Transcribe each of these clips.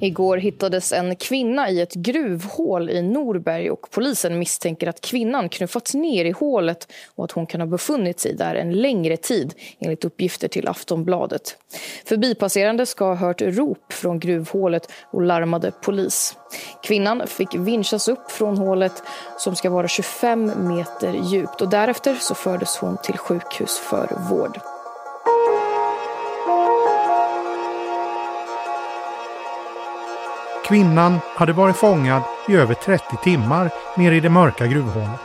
Igår hittades en kvinna i ett gruvhål i Norberg och polisen misstänker att kvinnan knuffats ner i hålet och att hon kan ha befunnit sig där en längre tid enligt uppgifter till Aftonbladet. Förbipasserande ska ha hört rop från gruvhålet och larmade polis. Kvinnan fick vinschas upp från hålet som ska vara 25 meter djupt och därefter så fördes hon till sjukhus för vård. Kvinnan hade varit fångad i över 30 timmar nere i det mörka gruvhålet.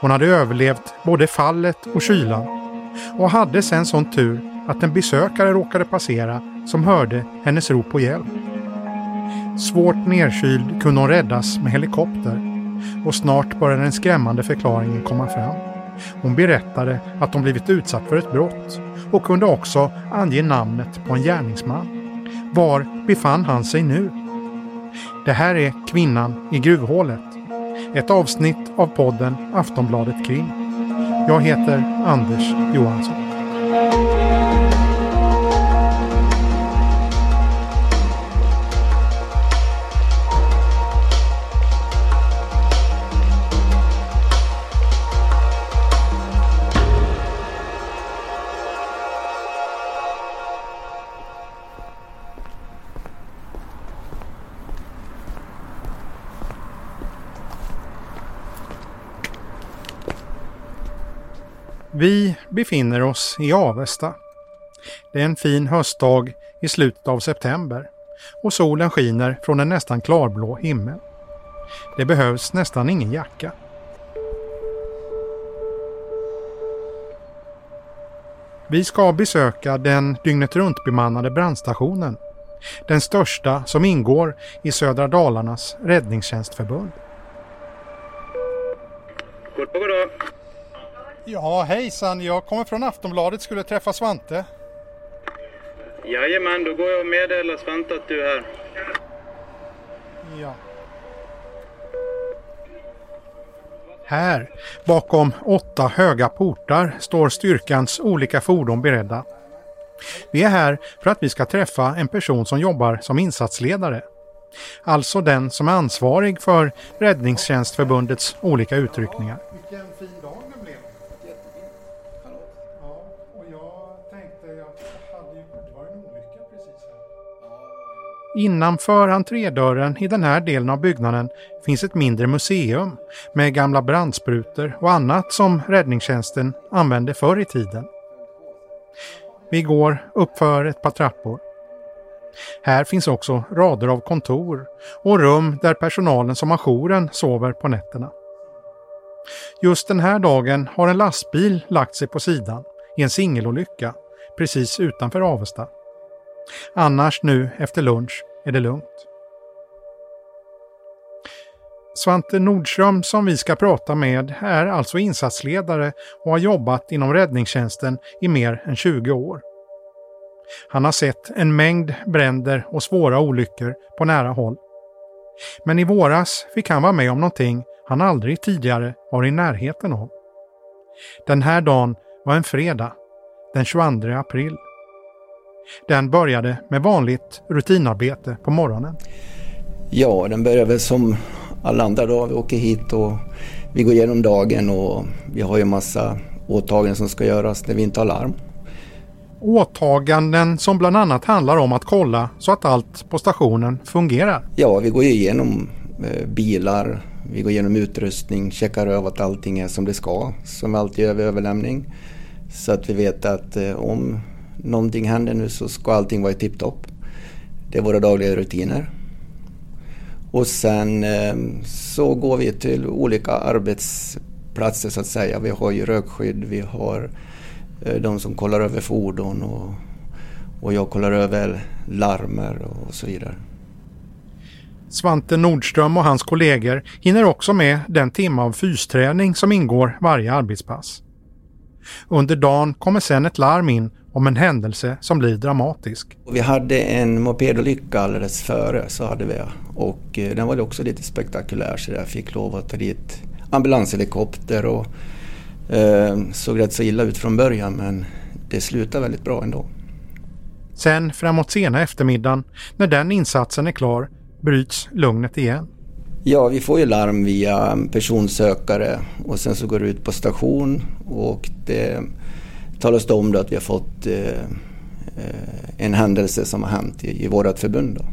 Hon hade överlevt både fallet och kylan och hade sen sån tur att en besökare råkade passera som hörde hennes rop på hjälp. Svårt nedkyld kunde hon räddas med helikopter och snart började den skrämmande förklaringen komma fram. Hon berättade att hon blivit utsatt för ett brott och kunde också ange namnet på en gärningsman. Var befann han sig nu? Det här är Kvinnan i gruvhålet. Ett avsnitt av podden Aftonbladet Krim. Jag heter Anders Johansson. Befinner oss i Avesta. Det är en fin höstdag i slutet av september och solen skiner från en nästan klarblå himmel. Det behövs nästan ingen jacka. Vi ska besöka den dygnet runt bemannade brandstationen. Den största som ingår i Södra Dalarnas räddningstjänstförbund. Goddag, goddag. Ja, hejsan. Jag kommer från Aftonbladet. Skulle träffa Svante. Jajamän, då går jag och meddelar Svante att du är här. Ja. Här, bakom åtta höga portar, står styrkans olika fordon beredda. Vi är här för att vi ska träffa en person som jobbar som insatsledare. Alltså den som är ansvarig för Räddningstjänstförbundets olika utryckningar. Innanför entrédörren i den här delen av byggnaden finns ett mindre museum med gamla brandsprutor och annat som räddningstjänsten använde förr i tiden. Vi går uppför ett par trappor. Här finns också rader av kontor och rum där personalen som har jouren sover på nätterna. Just den här dagen har en lastbil lagt sig på sidan i en singelolycka precis utanför Avesta. Annars nu efter lunch är det lugnt. Svante Nordström som vi ska prata med är alltså insatsledare och har jobbat inom räddningstjänsten i mer än 20 år. Han har sett en mängd bränder och svåra olyckor på nära håll. Men i våras fick han vara med om någonting han aldrig tidigare var i närheten av. Den här dagen var en fredag, den 22 april. Den började med vanligt rutinarbete på morgonen. Ja, den börjar väl som alla andra dagar. Vi åker hit och vi går igenom dagen och vi har ju massa åtaganden som ska göras när vi inte har larm. Åtaganden som bland annat handlar om att kolla så att allt på stationen fungerar. Ja, vi går igenom eh, bilar, vi går igenom utrustning, checkar över att allting är som det ska, som vi alltid gör vid överlämning. Så att vi vet att eh, om någonting händer nu så ska allting vara i tipptopp. Det är våra dagliga rutiner. Och sen ehm, så går vi till olika arbetsplatser så att säga. Vi har ju rökskydd, vi har eh, de som kollar över fordon och, och jag kollar över larmer och så vidare. Svante Nordström och hans kollegor hinner också med den timme av fysträning som ingår varje arbetspass. Under dagen kommer sen ett larm in om en händelse som blir dramatisk. Vi hade en mopedolycka alldeles före, så hade vi. Och eh, den var också lite spektakulär så jag fick lov att ta dit ambulanshelikopter och Eh, såg rätt så illa ut från början men det slutade väldigt bra ändå. Sen framåt sena eftermiddagen, när den insatsen är klar, bryts lugnet igen. Ja, vi får ju larm via personsökare och sen så går det ut på station och det talas det om att vi har fått eh, eh, en händelse som har hänt i, i vårt förbund. Då.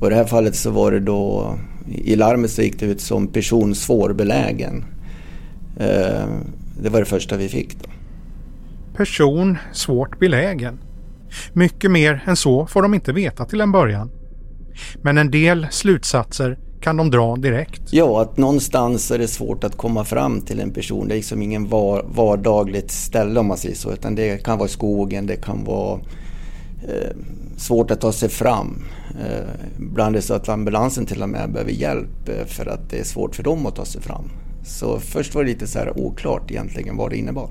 Och I det här fallet så var det då, i larmet så gick det ut som person svårbelägen. Eh, det var det första vi fick då. Person svårt belägen. Mycket mer än så får de inte veta till en början. Men en del slutsatser kan de dra direkt. Ja, att någonstans är det svårt att komma fram till en person. Det är liksom ingen var, vardagligt ställe om man säger så. Utan det kan vara skogen, det kan vara eh, svårt att ta sig fram. Eh, ibland är det så att ambulansen till och med behöver hjälp eh, för att det är svårt för dem att ta sig fram. Så först var det lite så här oklart egentligen vad det innebar.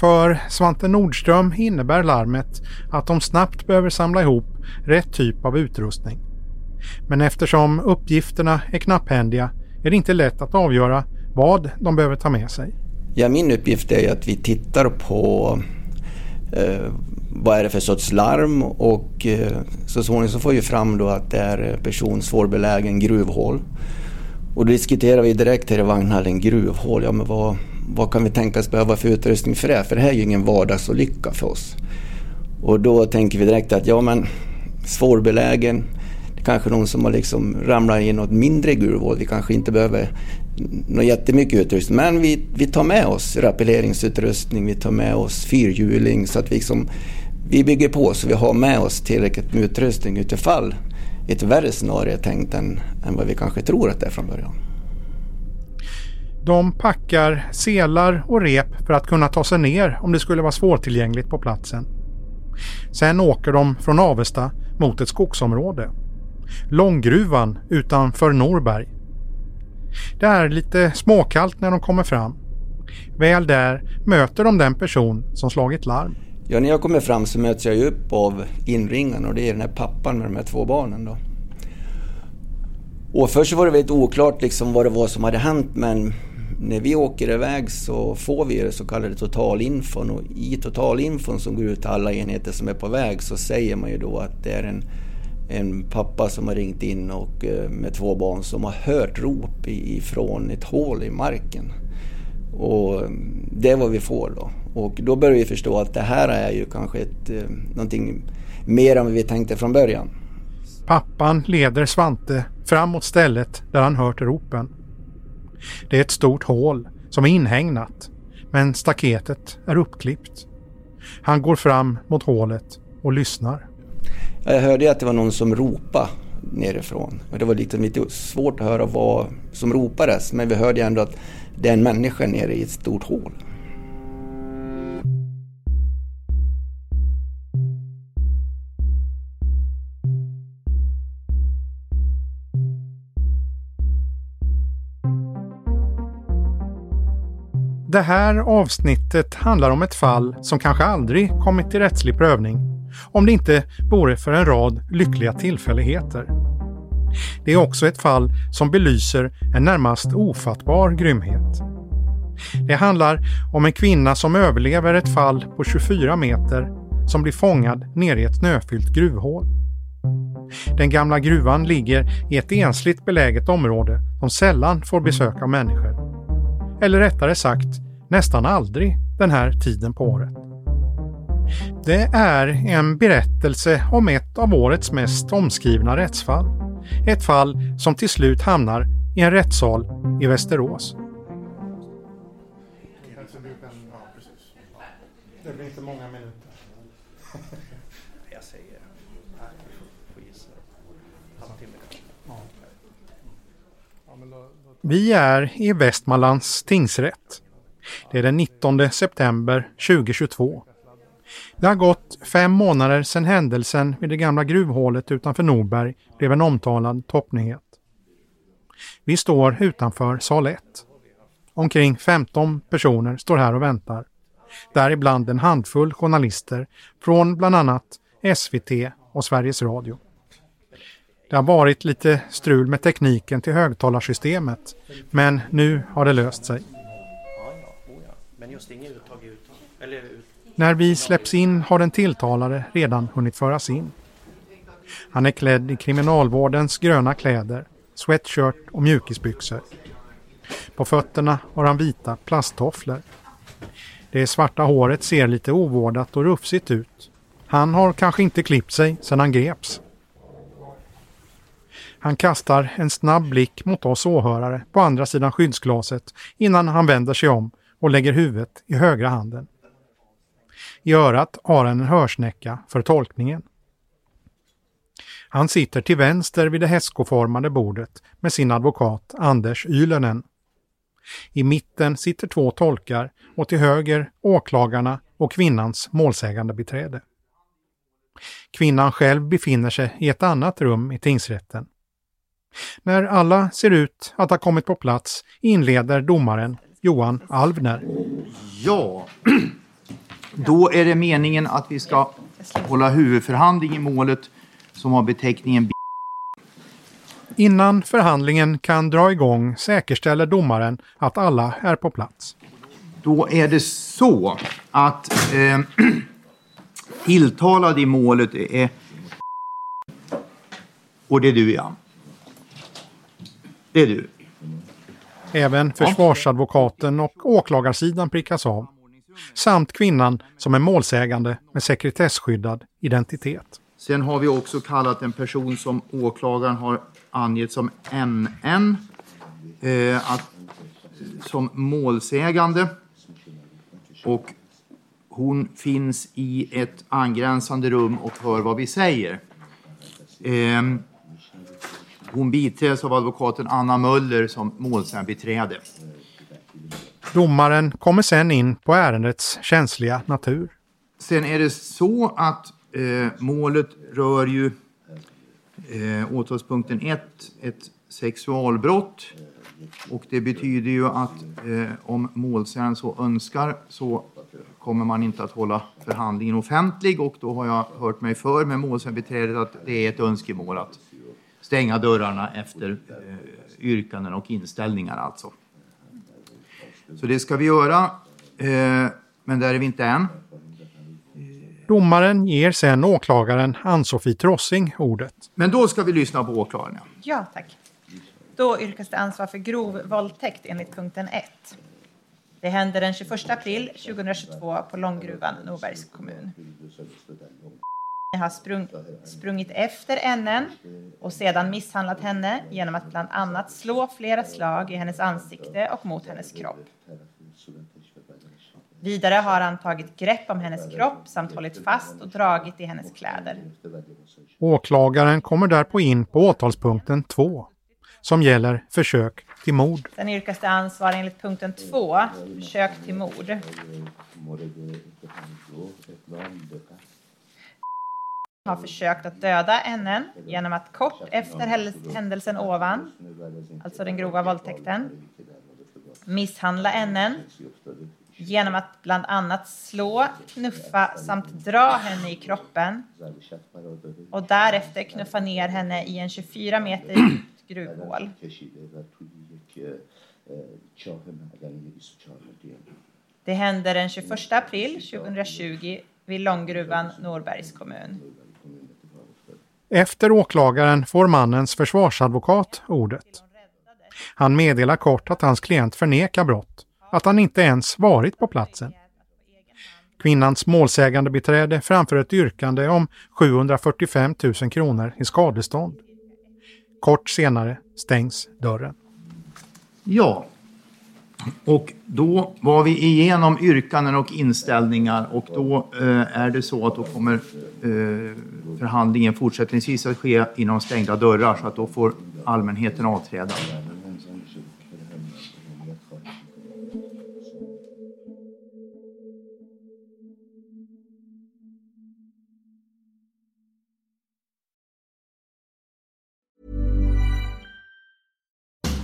För Svante Nordström innebär larmet att de snabbt behöver samla ihop rätt typ av utrustning. Men eftersom uppgifterna är knapphändiga är det inte lätt att avgöra vad de behöver ta med sig. Ja, min uppgift är att vi tittar på eh, vad är det för sorts larm och eh, så småningom så får vi fram då att det är eh, person svårbelägen gruvhål. Och då diskuterar vi direkt här i vagnhallen gruvhål, ja men vad, vad kan vi tänkas behöva för utrustning för det? För det här är ju ingen vardagsolycka för oss. Och då tänker vi direkt att ja men svårbelägen, kanske någon som har liksom ramlat i något mindre gruvhål. Vi kanske inte behöver något jättemycket utrustning. Men vi, vi tar med oss rappelleringsutrustning, vi tar med oss fyrhjuling så att vi, liksom, vi bygger på så vi har med oss tillräckligt med utrustning utifall ett värre scenario är tänkt än, än vad vi kanske tror att det är från början. De packar selar och rep för att kunna ta sig ner om det skulle vara svårtillgängligt på platsen. Sen åker de från Avesta mot ett skogsområde. Långgruvan utanför Norberg. Det är lite småkallt när de kommer fram. Väl där möter de den person som slagit larm. Ja, när jag kommer fram så möts jag ju upp av inringaren och det är den här pappan med de här två barnen då. Och först var det väldigt oklart liksom vad det var som hade hänt men när vi åker iväg så får vi det så kallade totalinfon och i totalinfon som går ut till alla enheter som är på väg så säger man ju då att det är en, en pappa som har ringt in och eh, med två barn som har hört rop ifrån ett hål i marken. Och mm, det är vad vi får då. Och då börjar vi förstå att det här är ju kanske ett, eh, någonting mer än vad vi tänkte från början. Pappan leder Svante fram mot stället där han hört ropen. Det är ett stort hål som är inhägnat, men staketet är uppklippt. Han går fram mot hålet och lyssnar. Jag hörde att det var någon som ropade nerifrån. Och det var liksom lite svårt att höra vad som ropades, men vi hörde ändå att det är en människa nere i ett stort hål. Det här avsnittet handlar om ett fall som kanske aldrig kommit till rättslig prövning om det inte vore för en rad lyckliga tillfälligheter. Det är också ett fall som belyser en närmast ofattbar grymhet. Det handlar om en kvinna som överlever ett fall på 24 meter som blir fångad nere i ett snöfyllt gruvhål. Den gamla gruvan ligger i ett ensligt beläget område som sällan får besök av människor. Eller rättare sagt, nästan aldrig den här tiden på året. Det är en berättelse om ett av årets mest omskrivna rättsfall. Ett fall som till slut hamnar i en rättssal i Västerås. Det blir inte många minuter. Jag säger, får gissa, halvtimme Vi är i Västmanlands tingsrätt. Det är den 19 september 2022. Det har gått fem månader sedan händelsen vid det gamla gruvhålet utanför Norberg blev en omtalad toppnyhet. Vi står utanför sal 1. Omkring 15 personer står här och väntar. Däribland en handfull journalister från bland annat SVT och Sveriges Radio. Det har varit lite strul med tekniken till högtalarsystemet, men nu har det löst sig. När vi släpps in har den tilltalade redan hunnit föras in. Han är klädd i kriminalvårdens gröna kläder, sweatshirt och mjukisbyxor. På fötterna har han vita plasttofflor. Det svarta håret ser lite ovårdat och rufsigt ut. Han har kanske inte klippt sig sedan han greps. Han kastar en snabb blick mot oss åhörare på andra sidan skyddsglaset innan han vänder sig om och lägger huvudet i högra handen. I örat har han en hörsnäcka för tolkningen. Han sitter till vänster vid det hästskoformade bordet med sin advokat Anders Ylönen. I mitten sitter två tolkar och till höger åklagarna och kvinnans målsägande beträde. Kvinnan själv befinner sig i ett annat rum i tingsrätten. När alla ser ut att ha kommit på plats inleder domaren Johan Alvner. Ja, då är det meningen att vi ska hålla huvudförhandling i målet som har beteckningen Innan förhandlingen kan dra igång säkerställer domaren att alla är på plats. Då är det så att eh, tilltalad i målet är och det är du ja. Det är du. Även försvarsadvokaten och åklagarsidan prickas av. Samt kvinnan som är målsägande med sekretesskyddad identitet. Sen har vi också kallat en person som åklagaren har angett som NN eh, att, som målsägande. Och hon finns i ett angränsande rum och hör vad vi säger. Eh, hon biträds av advokaten Anna Möller som målsägandebiträde. Domaren kommer sen in på ärendets känsliga natur. Sen är det så att eh, målet rör ju eh, åtalspunkten 1, ett sexualbrott. Och det betyder ju att eh, om målsägaren så önskar så kommer man inte att hålla förhandlingen offentlig och då har jag hört mig för med målsägandebiträdet att det är ett önskemål att stänga dörrarna efter eh, yrkanden och inställningar alltså. Så det ska vi göra, eh, men där är vi inte än. Domaren ger sen åklagaren Ann-Sofie Trossing ordet. Men då ska vi lyssna på åklagaren. Ja, tack. Då yrkas det ansvar för grov våldtäkt enligt punkten 1. Det hände den 21 april 2022 på Långgruvan, Norbergs kommun. Har sprung, sprungit efter NN och sedan misshandlat henne genom att bland annat slå flera slag i hennes ansikte och mot hennes kropp. Vidare har han tagit grepp om hennes kropp samt hållit fast och dragit i hennes kläder. Åklagaren kommer därpå in på åtalspunkten 2 som gäller försök till mord. Sen yrkas det ansvar enligt punkten 2, försök till mord har försökt att döda NN genom att kort efter händelsen ovan, alltså den grova våldtäkten, misshandla NN genom att bland annat slå, knuffa samt dra henne i kroppen och därefter knuffa ner henne i en 24 meter djupt gruvhål. Det hände den 21 april 2020 vid Långgruvan, Norbergs kommun. Efter åklagaren får mannens försvarsadvokat ordet. Han meddelar kort att hans klient förnekar brott, att han inte ens varit på platsen. Kvinnans målsägande beträde framför ett yrkande om 745 000 kronor i skadestånd. Kort senare stängs dörren. Ja, och då var vi igenom yrkanden och inställningar och då eh, är det så att då kommer eh, förhandlingen fortsättningsvis att ske inom stängda dörrar så att då får allmänheten avträda.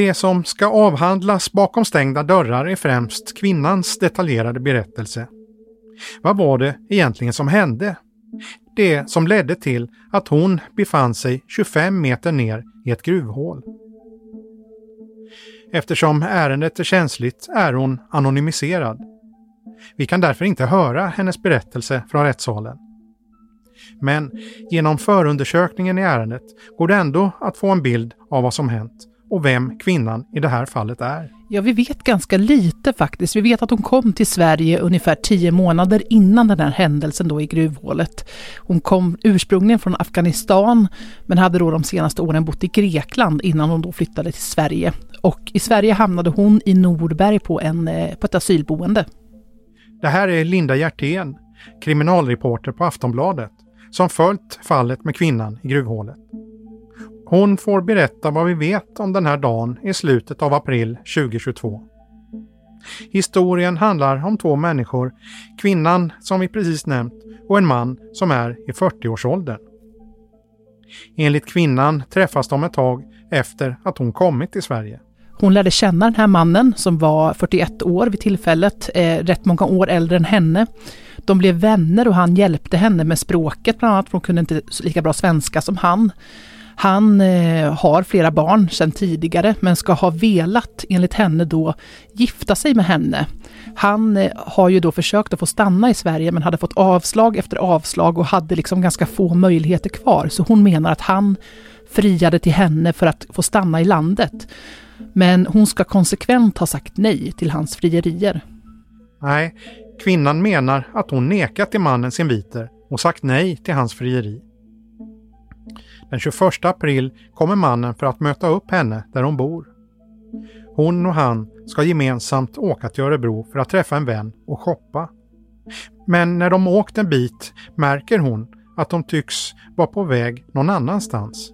Det som ska avhandlas bakom stängda dörrar är främst kvinnans detaljerade berättelse. Vad var det egentligen som hände? Det som ledde till att hon befann sig 25 meter ner i ett gruvhål. Eftersom ärendet är känsligt är hon anonymiserad. Vi kan därför inte höra hennes berättelse från rättssalen. Men genom förundersökningen i ärendet går det ändå att få en bild av vad som hänt och vem kvinnan i det här fallet är. Ja, vi vet ganska lite faktiskt. Vi vet att hon kom till Sverige ungefär tio månader innan den här händelsen då i gruvhålet. Hon kom ursprungligen från Afghanistan men hade då de senaste åren bott i Grekland innan hon då flyttade till Sverige. Och i Sverige hamnade hon i Norberg på, en, eh, på ett asylboende. Det här är Linda Hjertén, kriminalreporter på Aftonbladet, som följt fallet med kvinnan i gruvhålet. Hon får berätta vad vi vet om den här dagen i slutet av april 2022. Historien handlar om två människor, kvinnan som vi precis nämnt och en man som är i 40-årsåldern. Enligt kvinnan träffas de ett tag efter att hon kommit till Sverige. Hon lärde känna den här mannen som var 41 år vid tillfället, eh, rätt många år äldre än henne. De blev vänner och han hjälpte henne med språket bland annat, för hon kunde inte lika bra svenska som han. Han eh, har flera barn sedan tidigare men ska ha velat, enligt henne då, gifta sig med henne. Han eh, har ju då försökt att få stanna i Sverige men hade fått avslag efter avslag och hade liksom ganska få möjligheter kvar. Så hon menar att han friade till henne för att få stanna i landet. Men hon ska konsekvent ha sagt nej till hans frierier. Nej, kvinnan menar att hon nekat till mannens inviter och sagt nej till hans frieri. Den 21 april kommer mannen för att möta upp henne där hon bor. Hon och han ska gemensamt åka till Örebro för att träffa en vän och shoppa. Men när de åkt en bit märker hon att de tycks vara på väg någon annanstans.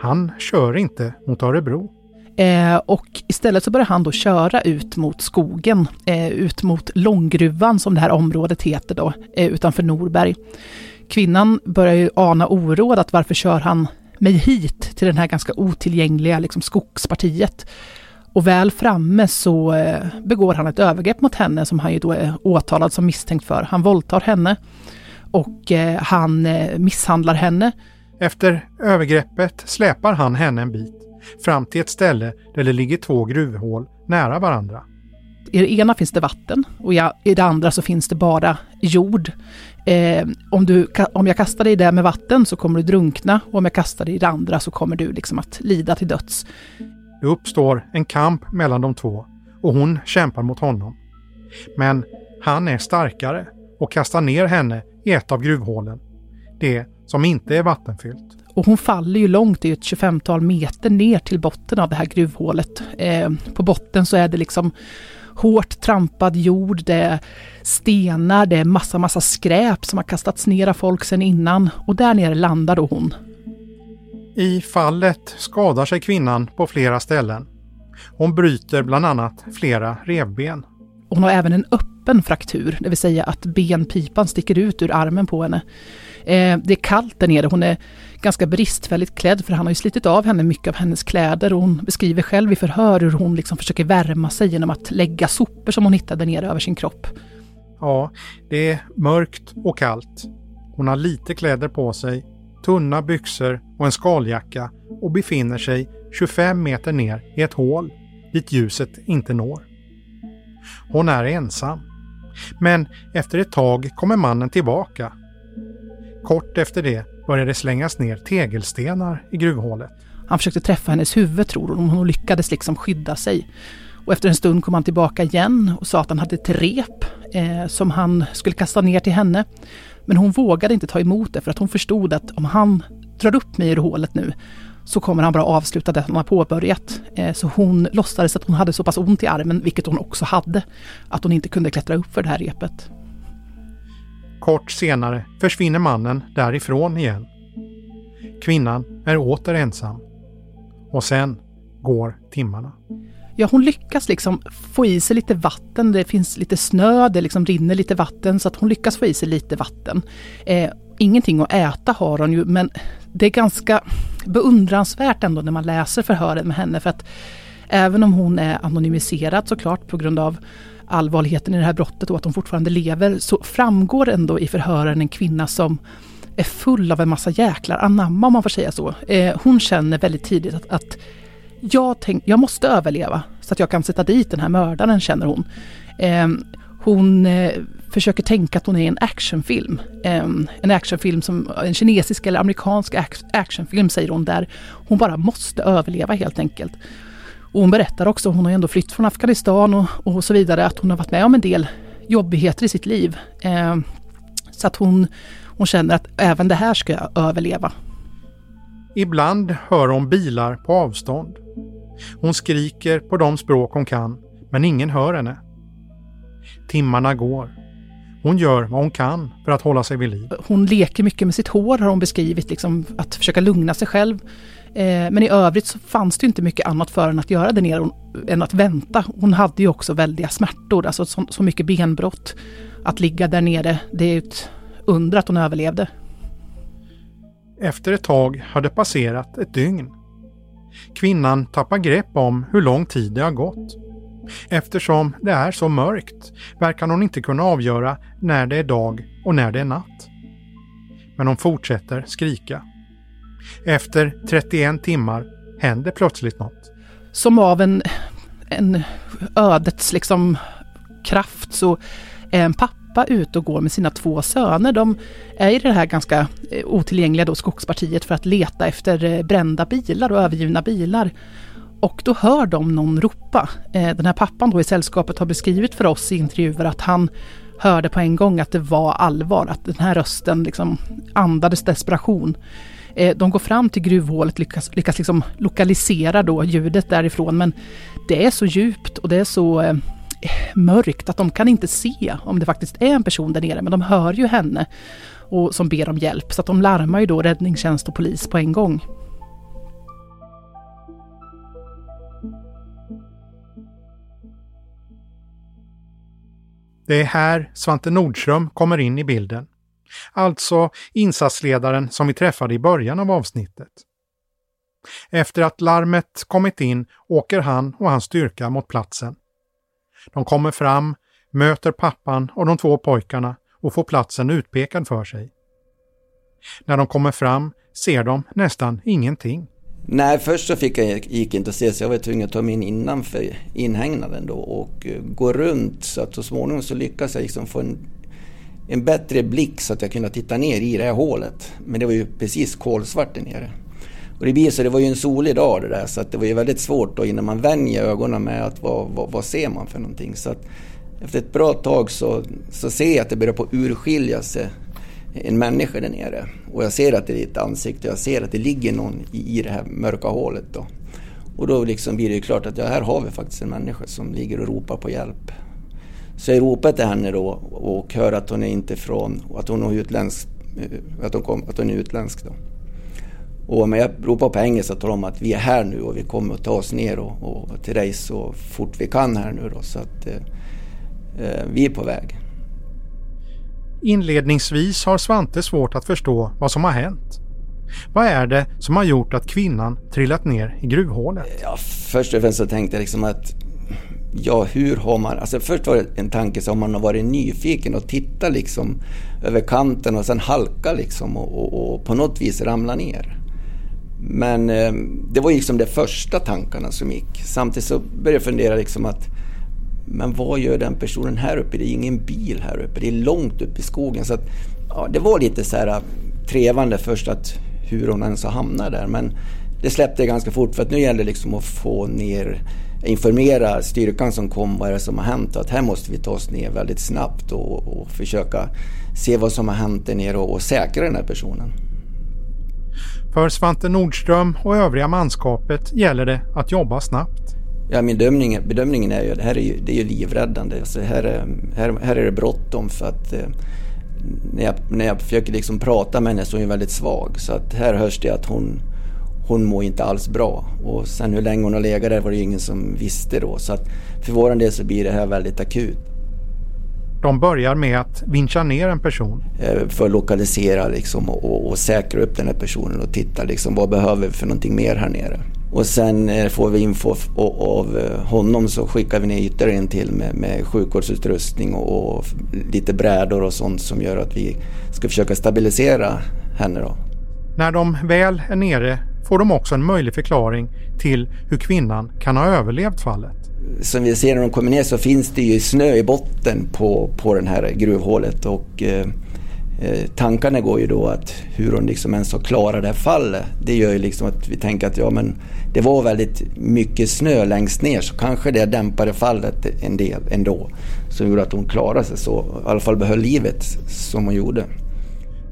Han kör inte mot Örebro. Eh, och istället så börjar han då köra ut mot skogen, eh, ut mot Långgruvan som det här området heter då, eh, utanför Norberg. Kvinnan börjar ju ana oråd att varför kör han mig hit till den här ganska otillgängliga liksom, skogspartiet. Och väl framme så eh, begår han ett övergrepp mot henne som han ju då är åtalad som misstänkt för. Han våldtar henne och eh, han eh, misshandlar henne. Efter övergreppet släpar han henne en bit fram till ett ställe där det ligger två gruvhål nära varandra. I det ena finns det vatten och i det andra så finns det bara jord. Eh, om, du, om jag kastar dig där med vatten så kommer du drunkna och om jag kastar dig i det andra så kommer du liksom att lida till döds. Det uppstår en kamp mellan de två och hon kämpar mot honom. Men han är starkare och kastar ner henne i ett av gruvhålen. Det som inte är vattenfyllt. Och hon faller ju långt, det är ett 25-tal meter ner till botten av det här gruvhålet. Eh, på botten så är det liksom hårt trampad jord, det är stenar, det är massa, massa skräp som har kastats ner av folk sedan innan. Och där nere landar då hon. I fallet skadar sig kvinnan på flera ställen. Hon bryter bland annat flera revben. Hon har även en öppen fraktur, det vill säga att benpipan sticker ut ur armen på henne. Eh, det är kallt där nere, hon är ganska bristfälligt klädd för han har ju slitit av henne mycket av hennes kläder och hon beskriver själv i förhör hur hon liksom försöker värma sig genom att lägga sopor som hon hittade nere över sin kropp. Ja, det är mörkt och kallt. Hon har lite kläder på sig, tunna byxor och en skaljacka och befinner sig 25 meter ner i ett hål dit ljuset inte når. Hon är ensam. Men efter ett tag kommer mannen tillbaka. Kort efter det började det slängas ner tegelstenar i gruvhålet. Han försökte träffa hennes huvud tror hon, hon lyckades liksom skydda sig. Och efter en stund kom han tillbaka igen och sa att han hade ett rep eh, som han skulle kasta ner till henne. Men hon vågade inte ta emot det för att hon förstod att om han drar upp mig ur hålet nu så kommer han bara avsluta det han har påbörjat. Eh, så hon låtsades att hon hade så pass ont i armen, vilket hon också hade, att hon inte kunde klättra upp för det här repet. Kort senare försvinner mannen därifrån igen. Kvinnan är åter ensam. Och sen går timmarna. Ja, hon lyckas liksom få i sig lite vatten. Det finns lite snö, det liksom rinner lite vatten så att hon lyckas få i sig lite vatten. Eh, ingenting att äta har hon ju, men det är ganska beundransvärt ändå när man läser förhören med henne för att även om hon är anonymiserad såklart på grund av allvarligheten i det här brottet och att hon fortfarande lever så framgår ändå i förhören en kvinna som är full av en massa jäklar anamma om man får säga så. Eh, hon känner väldigt tidigt att, att jag, tänk, jag måste överleva så att jag kan sätta dit den här mördaren känner hon. Eh, hon eh, försöker tänka att hon är en actionfilm. Eh, en actionfilm som en kinesisk eller amerikansk actionfilm säger hon där hon bara måste överleva helt enkelt. Och hon berättar också, hon har ju ändå flytt från Afghanistan och, och så vidare, att hon har varit med om en del jobbigheter i sitt liv. Eh, så att hon, hon känner att även det här ska jag överleva. Ibland hör hon bilar på avstånd. Hon skriker på de språk hon kan, men ingen hör henne. Timmarna går. Hon gör vad hon kan för att hålla sig vid liv. Hon leker mycket med sitt hår har hon beskrivit, liksom, att försöka lugna sig själv. Eh, men i övrigt så fanns det inte mycket annat för henne att göra där nere än att vänta. Hon hade ju också väldiga smärtor, alltså så, så mycket benbrott. Att ligga där nere, det är ett under att hon överlevde. Efter ett tag har det passerat ett dygn. Kvinnan tappar grepp om hur lång tid det har gått. Eftersom det är så mörkt verkar hon inte kunna avgöra när det är dag och när det är natt. Men hon fortsätter skrika. Efter 31 timmar händer plötsligt något. Som av en, en ödets liksom kraft så är en pappa ute och går med sina två söner. De är i det här ganska eh, otillgängliga då skogspartiet för att leta efter eh, brända bilar och övergivna bilar. Och då hör de någon ropa. Eh, den här pappan då i sällskapet har beskrivit för oss i intervjuer att han hörde på en gång att det var allvar, att den här rösten liksom andades desperation. Eh, de går fram till gruvhålet, lyckas, lyckas liksom lokalisera då ljudet därifrån men det är så djupt och det är så eh, mörkt att de kan inte se om det faktiskt är en person där nere men de hör ju henne och som ber om hjälp så att de larmar ju då räddningstjänst och polis på en gång. Det är här Svante Nordström kommer in i bilden. Alltså insatsledaren som vi träffade i början av avsnittet. Efter att larmet kommit in åker han och hans styrka mot platsen. De kommer fram, möter pappan och de två pojkarna och får platsen utpekad för sig. När de kommer fram ser de nästan ingenting. Nej, först så fick jag, gick inte att se så jag var tvungen att ta mig in innanför inhägnaden då och eh, gå runt så att så småningom så lyckades jag liksom få en, en bättre blick så att jag kunde titta ner i det här hålet. Men det var ju precis kolsvart där nere. Och det blir så, det var ju en solig dag det där så att det var ju väldigt svårt då innan man vänjer ögonen med att vad, vad, vad ser man för någonting. Så att efter ett bra tag så, så ser jag att det börjar på urskilja sig en människa där nere. Och jag ser att det är ett ansikte, jag ser att det ligger någon i, i det här mörka hålet. Då. Och då liksom blir det ju klart att ja, här har vi faktiskt en människa som ligger och ropar på hjälp. Så jag ropar till henne då och hör att hon är inte från, att hon är utländsk, eh, att hon, kom, att hon är utländsk då. Och men jag ropar på engelska och talar om att vi är här nu och vi kommer att ta oss ner och, och till dig så fort vi kan här nu då. Så att eh, eh vi är på väg. Inledningsvis har Svante svårt att förstå vad som har hänt. Vad är det som har gjort att kvinnan trillat ner i gruvhålet? Ja, först och främst så tänkte jag liksom att ja, hur har man... Alltså först var det en tanke som man har varit nyfiken och tittat liksom över kanten och sen halka liksom och, och, och på något vis ramla ner. Men eh, det var liksom de första tankarna som gick. Samtidigt så började jag fundera liksom att men vad gör den personen här uppe? Det är ingen bil här uppe. Det är långt upp i skogen. Så att, ja, det var lite så här eh, trevande först att hur hon ens har hamnat där. Men det släppte ganska fort för att nu gäller det liksom att få ner, informera styrkan som kom vad är det som har hänt och att här måste vi ta oss ner väldigt snabbt och, och försöka se vad som har hänt där nere och, och säkra den här personen. För Svante Nordström och övriga manskapet gäller det att jobba snabbt. Ja, min bedömning, bedömningen är ju att det här är ju, det är ju livräddande. Alltså här, är, här, här är det bråttom för att eh, när jag, när jag försöker liksom prata med henne så är hon väldigt svag. Så att här hörs det att hon, hon mår inte alls bra. Och sen hur länge hon har legat där var det ingen som visste då. Så att för vår del så blir det här väldigt akut. De börjar med att vincha ner en person. Eh, för att lokalisera liksom och, och säkra upp den här personen och titta liksom vad behöver vi för någonting mer här nere. Och sen eh, får vi info av eh, honom så skickar vi ner ytterligare en till med, med sjukvårdsutrustning och, och lite brädor och sånt som gör att vi ska försöka stabilisera henne. Då. När de väl är nere får de också en möjlig förklaring till hur kvinnan kan ha överlevt fallet. Som vi ser när de kommer ner så finns det ju snö i botten på, på det här gruvhålet och eh, Eh, tankarna går ju då att hur hon liksom ens har klarat det här fallet. Det gör ju liksom att vi tänker att ja men det var väldigt mycket snö längst ner så kanske det dämpade fallet en del ändå. Som gjorde att hon klarade sig så, i alla fall behöll livet som hon gjorde.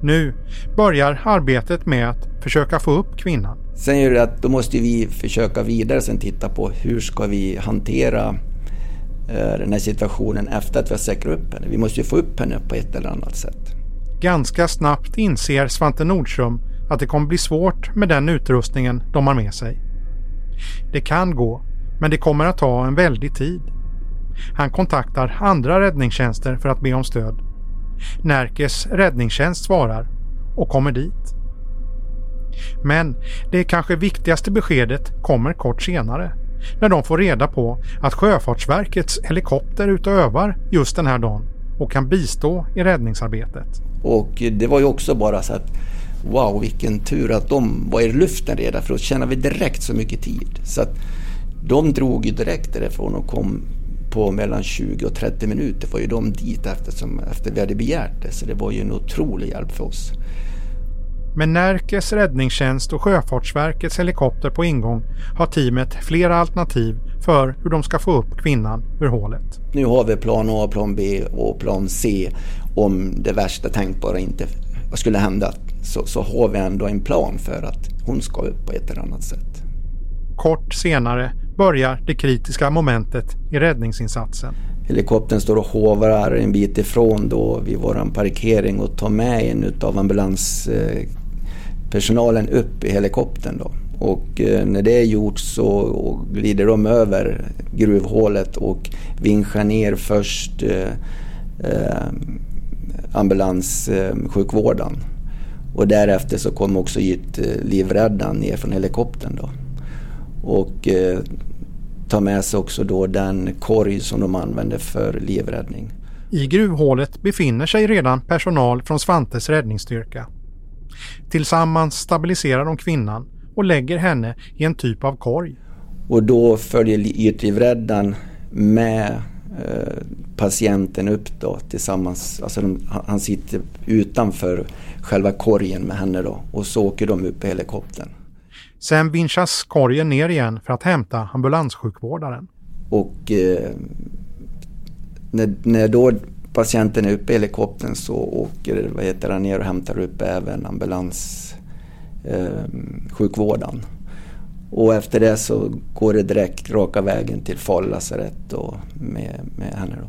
Nu börjar arbetet med att försöka få upp kvinnan. Sen gör det att då måste vi försöka vidare sen titta på hur ska vi hantera eh, den här situationen efter att vi har säkrat upp henne. Vi måste ju få upp henne på ett eller annat sätt. Ganska snabbt inser Svante Nordström att det kommer bli svårt med den utrustningen de har med sig. Det kan gå, men det kommer att ta en väldig tid. Han kontaktar andra räddningstjänster för att be om stöd. Närkes räddningstjänst svarar och kommer dit. Men det kanske viktigaste beskedet kommer kort senare när de får reda på att Sjöfartsverkets helikopter är ute och övar just den här dagen och kan bistå i räddningsarbetet. Och det var ju också bara så att wow vilken tur att de var i luften redan för då tjänar vi direkt så mycket tid. Så att de drog ju direkt därifrån och kom på mellan 20 och 30 minuter var ju de dit eftersom, efter vi hade begärt det. Så det var ju en otrolig hjälp för oss. Med Närkes räddningstjänst och Sjöfartsverkets helikopter på ingång har teamet flera alternativ för hur de ska få upp kvinnan ur hålet. Nu har vi plan A, plan B och plan C om det värsta tänkbara inte skulle hända. Så, så har vi ändå en plan för att hon ska upp på ett eller annat sätt. Kort senare börjar det kritiska momentet i räddningsinsatsen. Helikoptern står och hovrar en bit ifrån då vid vår parkering och tar med en av ambulanspersonalen upp i helikoptern. Då. Och eh, när det är gjort så glider de över gruvhålet och vinschar ner först eh, eh, ambulanssjukvården. Och därefter så kom också livräddaren ner från helikoptern. Då. Och eh, tar med sig också då den korg som de använder för livräddning. I gruvhålet befinner sig redan personal från Svantes räddningsstyrka. Tillsammans stabiliserar de kvinnan och lägger henne i en typ av korg. Och då följer ytlivräddaren med eh, patienten upp då tillsammans. Alltså de, han sitter utanför själva korgen med henne då och så åker de upp i helikoptern. Sen vinschas korgen ner igen för att hämta ambulanssjukvårdaren. Och eh, när, när då patienten är uppe i helikoptern så åker vad heter han, ner och hämtar upp även ambulanssjukvårdaren. Eh, och efter det så går det direkt raka vägen till Falu lasarett med, med henne. Då.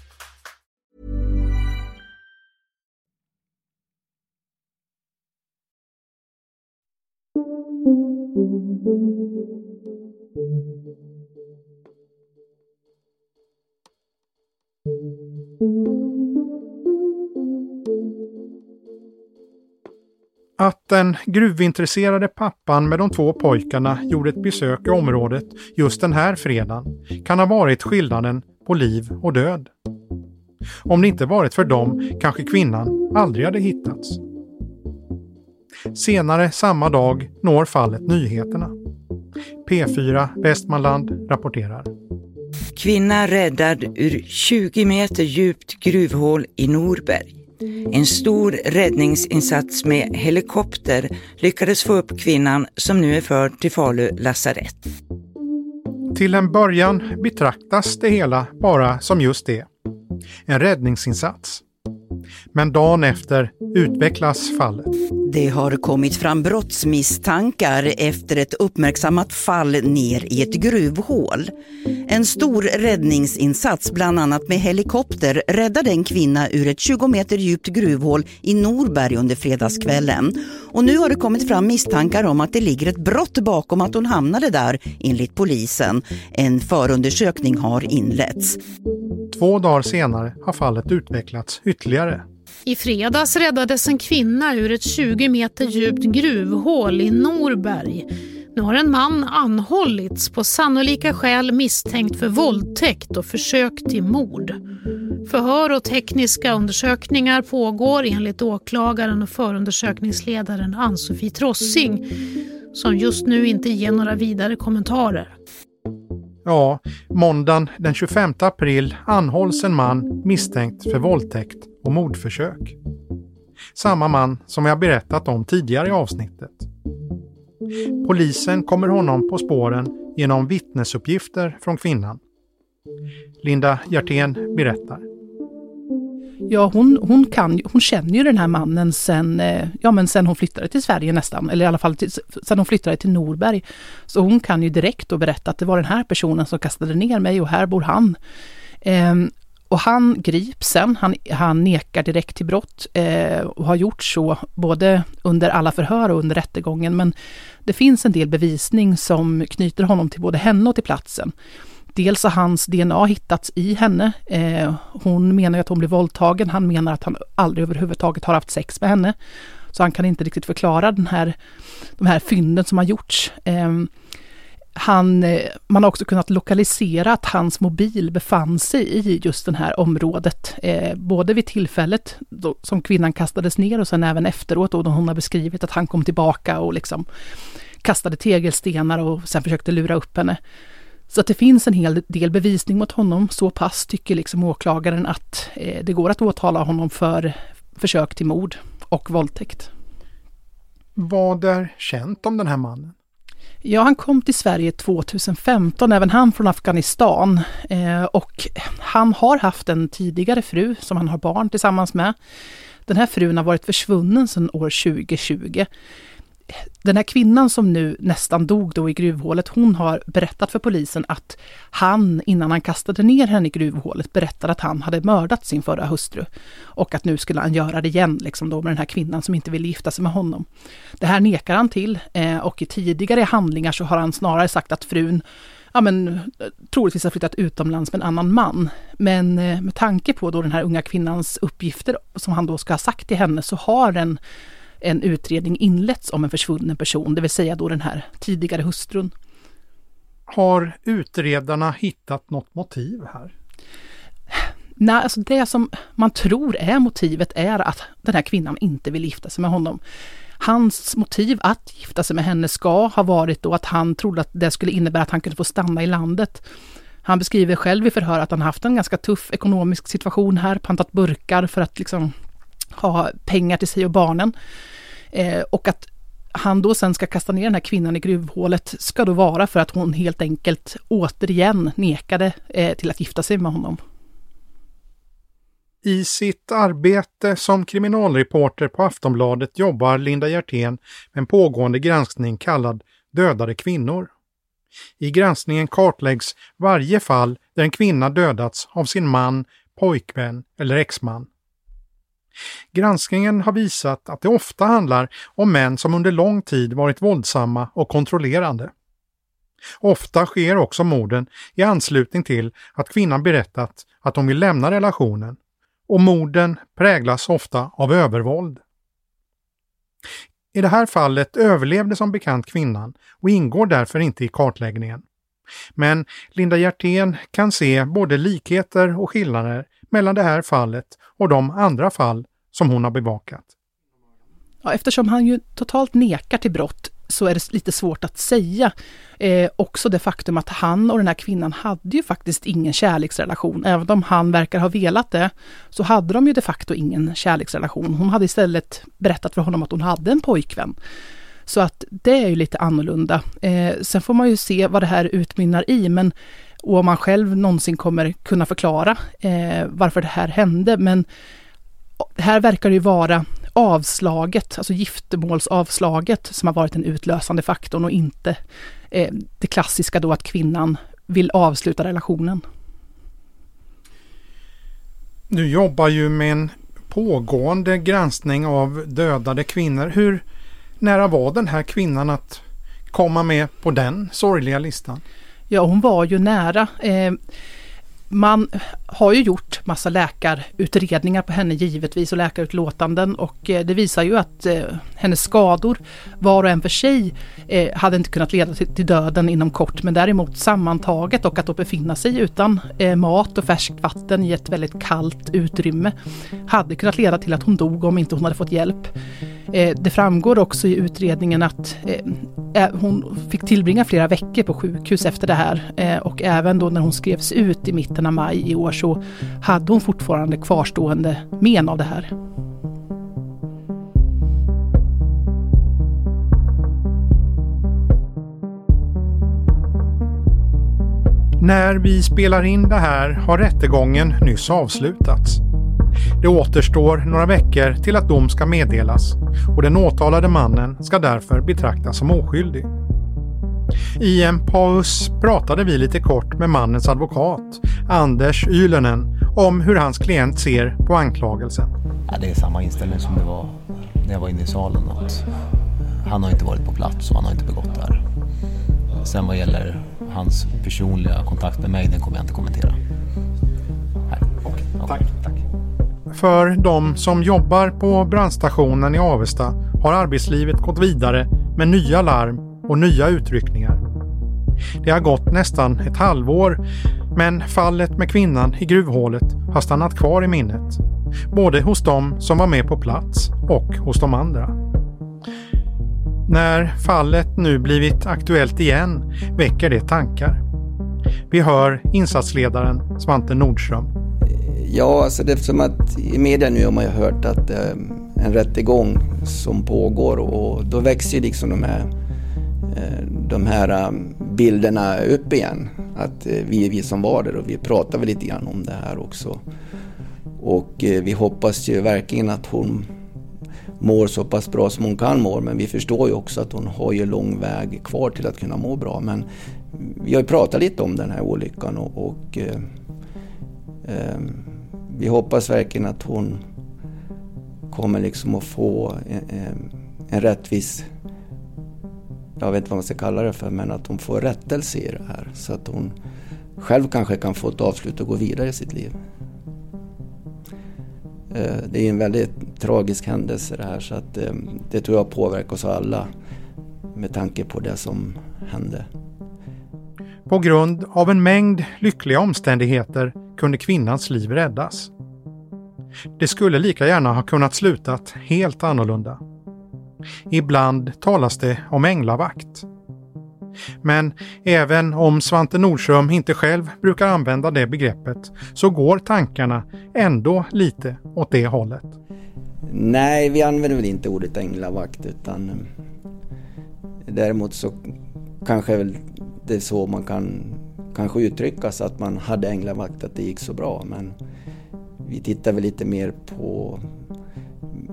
Att den gruvintresserade pappan med de två pojkarna gjorde ett besök i området just den här fredagen kan ha varit skillnaden på liv och död. Om det inte varit för dem kanske kvinnan aldrig hade hittats. Senare samma dag når fallet nyheterna. P4 Västmanland rapporterar. Kvinna räddad ur 20 meter djupt gruvhål i Norberg. En stor räddningsinsats med helikopter lyckades få upp kvinnan som nu är förd till Falu lasarett. Till en början betraktas det hela bara som just det. En räddningsinsats. Men dagen efter utvecklas fallet. Det har kommit fram brottsmisstankar efter ett uppmärksammat fall ner i ett gruvhål. En stor räddningsinsats, bland annat med helikopter, räddade en kvinna ur ett 20 meter djupt gruvhål i Norberg under fredagskvällen. Och nu har det kommit fram misstankar om att det ligger ett brott bakom att hon hamnade där, enligt polisen. En förundersökning har inletts. Två dagar senare har fallet utvecklats ytterligare. I fredags räddades en kvinna ur ett 20 meter djupt gruvhål i Norberg. Nu har en man anhållits på sannolika skäl misstänkt för våldtäkt och försök till mord. Förhör och tekniska undersökningar pågår enligt åklagaren och förundersökningsledaren Ann-Sofie Trossing som just nu inte ger några vidare kommentarer. Ja, måndagen den 25 april anhålls en man misstänkt för våldtäkt och mordförsök. Samma man som vi har berättat om tidigare i avsnittet. Polisen kommer honom på spåren genom vittnesuppgifter från kvinnan. Linda Hjertén berättar. Ja, hon, hon, kan, hon känner ju den här mannen sen, eh, ja, men sen hon flyttade till Sverige nästan, eller i alla fall till, sen hon flyttade till Norberg. Så hon kan ju direkt då berätta att det var den här personen som kastade ner mig och här bor han. Ehm, och han grips sen, han, han nekar direkt till brott eh, och har gjort så både under alla förhör och under rättegången. Men det finns en del bevisning som knyter honom till både henne och till platsen. Dels har hans DNA hittats i henne. Eh, hon menar att hon blev våldtagen. Han menar att han aldrig överhuvudtaget har haft sex med henne. Så han kan inte riktigt förklara den här, de här fynden som har gjorts. Eh, han, eh, man har också kunnat lokalisera att hans mobil befann sig i just det här området. Eh, både vid tillfället då, som kvinnan kastades ner och sen även efteråt då, då hon har beskrivit att han kom tillbaka och liksom kastade tegelstenar och sen försökte lura upp henne. Så att det finns en hel del bevisning mot honom. Så pass tycker liksom åklagaren att eh, det går att åtala honom för försök till mord och våldtäkt. Vad är känt om den här mannen? Ja, han kom till Sverige 2015, även han från Afghanistan. Eh, och han har haft en tidigare fru som han har barn tillsammans med. Den här frun har varit försvunnen sedan år 2020 den här kvinnan som nu nästan dog då i gruvhålet, hon har berättat för polisen att han, innan han kastade ner henne i gruvhålet, berättade att han hade mördat sin förra hustru. Och att nu skulle han göra det igen, liksom då med den här kvinnan som inte ville gifta sig med honom. Det här nekar han till eh, och i tidigare handlingar så har han snarare sagt att frun ja men, troligtvis har flyttat utomlands med en annan man. Men eh, med tanke på då den här unga kvinnans uppgifter som han då ska ha sagt till henne så har den en utredning inletts om en försvunnen person, det vill säga då den här tidigare hustrun. Har utredarna hittat något motiv här? Nej, alltså det som man tror är motivet är att den här kvinnan inte vill gifta sig med honom. Hans motiv att gifta sig med henne ska ha varit då att han trodde att det skulle innebära att han kunde få stanna i landet. Han beskriver själv i förhör att han haft en ganska tuff ekonomisk situation här, pantat burkar för att liksom ha pengar till sig och barnen. Eh, och att han då sen ska kasta ner den här kvinnan i gruvhålet ska då vara för att hon helt enkelt återigen nekade eh, till att gifta sig med honom. I sitt arbete som kriminalreporter på Aftonbladet jobbar Linda Hjertén med en pågående granskning kallad Dödade kvinnor. I granskningen kartläggs varje fall där en kvinna dödats av sin man, pojkvän eller exman. Granskningen har visat att det ofta handlar om män som under lång tid varit våldsamma och kontrollerande. Ofta sker också morden i anslutning till att kvinnan berättat att hon vill lämna relationen och morden präglas ofta av övervåld. I det här fallet överlevde som bekant kvinnan och ingår därför inte i kartläggningen. Men Linda Hjertén kan se både likheter och skillnader mellan det här fallet och de andra fall som hon har bevakat. Ja, eftersom han ju totalt nekar till brott så är det lite svårt att säga. Eh, också det faktum att han och den här kvinnan hade ju faktiskt ingen kärleksrelation. Även om han verkar ha velat det, så hade de ju de facto ingen kärleksrelation. Hon hade istället berättat för honom att hon hade en pojkvän. Så att det är ju lite annorlunda. Eh, sen får man ju se vad det här utmynnar i, men och om man själv någonsin kommer kunna förklara eh, varför det här hände. Men här verkar det ju vara avslaget, alltså giftermålsavslaget, som har varit den utlösande faktorn och inte eh, det klassiska då att kvinnan vill avsluta relationen. Du jobbar ju med en pågående granskning av dödade kvinnor. Hur nära var den här kvinnan att komma med på den sorgliga listan? Ja, hon var ju nära. Eh, man har ju gjort massa läkarutredningar på henne givetvis och läkarutlåtanden och eh, det visar ju att eh, hennes skador var och en för sig eh, hade inte kunnat leda till, döden inom kort men däremot sammantaget och att då befinna sig utan mat och färskt vatten i ett väldigt kallt utrymme hade kunnat leda till att hon dog om inte hon hade fått hjälp. Det framgår också i utredningen att hon fick tillbringa flera veckor på sjukhus efter det här och även då när hon skrevs ut i mitten av maj i år så hade hon fortfarande kvarstående men av det här. När vi spelar in det här har rättegången nyss avslutats. Det återstår några veckor till att dom ska meddelas och den åtalade mannen ska därför betraktas som oskyldig. I en paus pratade vi lite kort med mannens advokat, Anders Ylönen, om hur hans klient ser på anklagelsen. Ja, det är samma inställning som det var när jag var inne i salen. Att han har inte varit på plats och han har inte begått det här. Sen vad gäller hans personliga kontakt med mig, den kommer jag inte kommentera. Okay. okay. Tack. Tack. För de som jobbar på brandstationen i Avesta har arbetslivet gått vidare med nya larm och nya utryckningar. Det har gått nästan ett halvår men fallet med kvinnan i gruvhålet har stannat kvar i minnet. Både hos dem som var med på plats och hos de andra. När fallet nu blivit aktuellt igen väcker det tankar. Vi hör insatsledaren Svante Nordström. Ja, alltså det är som att i media nu har man ju hört att det är en rättegång som pågår och då växer ju liksom de här, Eh, de här eh, bilderna upp igen. Att eh, vi är vi som var där och vi pratade lite grann om det här också. Och vi hoppas ju verkligen att hon mår så pass bra som hon kan må. Men vi förstår ju också att hon har ju lång väg kvar till att kunna må bra. Men vi har ju pratat lite om den här olyckan och, och eh, eh, vi hoppas verkligen att hon kommer liksom att få en, en rättvis jag vet inte vad man ska kalla det för, men att hon får rättelse i det här. Så att hon själv kanske kan få ett avslut och gå vidare i sitt liv. Eh, det är en väldigt tragisk händelse det här så att eh, det tror jag påverkar oss alla med tanke på det som hände. På grund av en mängd lyckliga omständigheter kunde kvinnans liv räddas. Det skulle lika gärna ha kunnat slutat helt annorlunda. Ibland talas det om änglavakt. Men även om Svante Nordström inte själv brukar använda det begreppet så går tankarna ändå lite åt det hållet. Nej, vi använder väl inte ordet änglavakt utan eh, däremot så kanske det är så man kan kanske uttrycka sig att man hade änglavakt, att det gick så bra. Men vi tittar väl lite mer på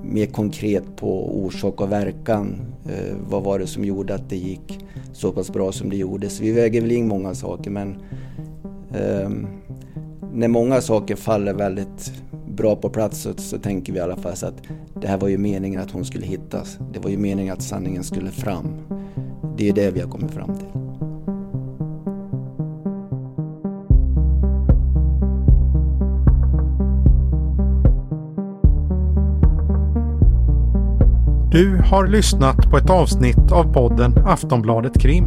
mer konkret på orsak och verkan. Eh, vad var det som gjorde att det gick så pass bra som det gjorde? Så vi väger väl in många saker men eh, när många saker faller väldigt bra på plats så, så, tänker vi i alla fall så att det här var ju meningen att hon skulle hittas. Det var ju meningen att sanningen skulle fram. Det är det vi har kommit fram till. Du har lyssnat på ett avsnitt av podden Aftonbladet Krim.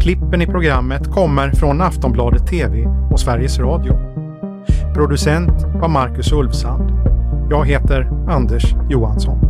Klippen i programmet kommer från Aftonbladet TV och Sveriges Radio. Producent var Marcus Ulfsand. Jag heter Anders Johansson.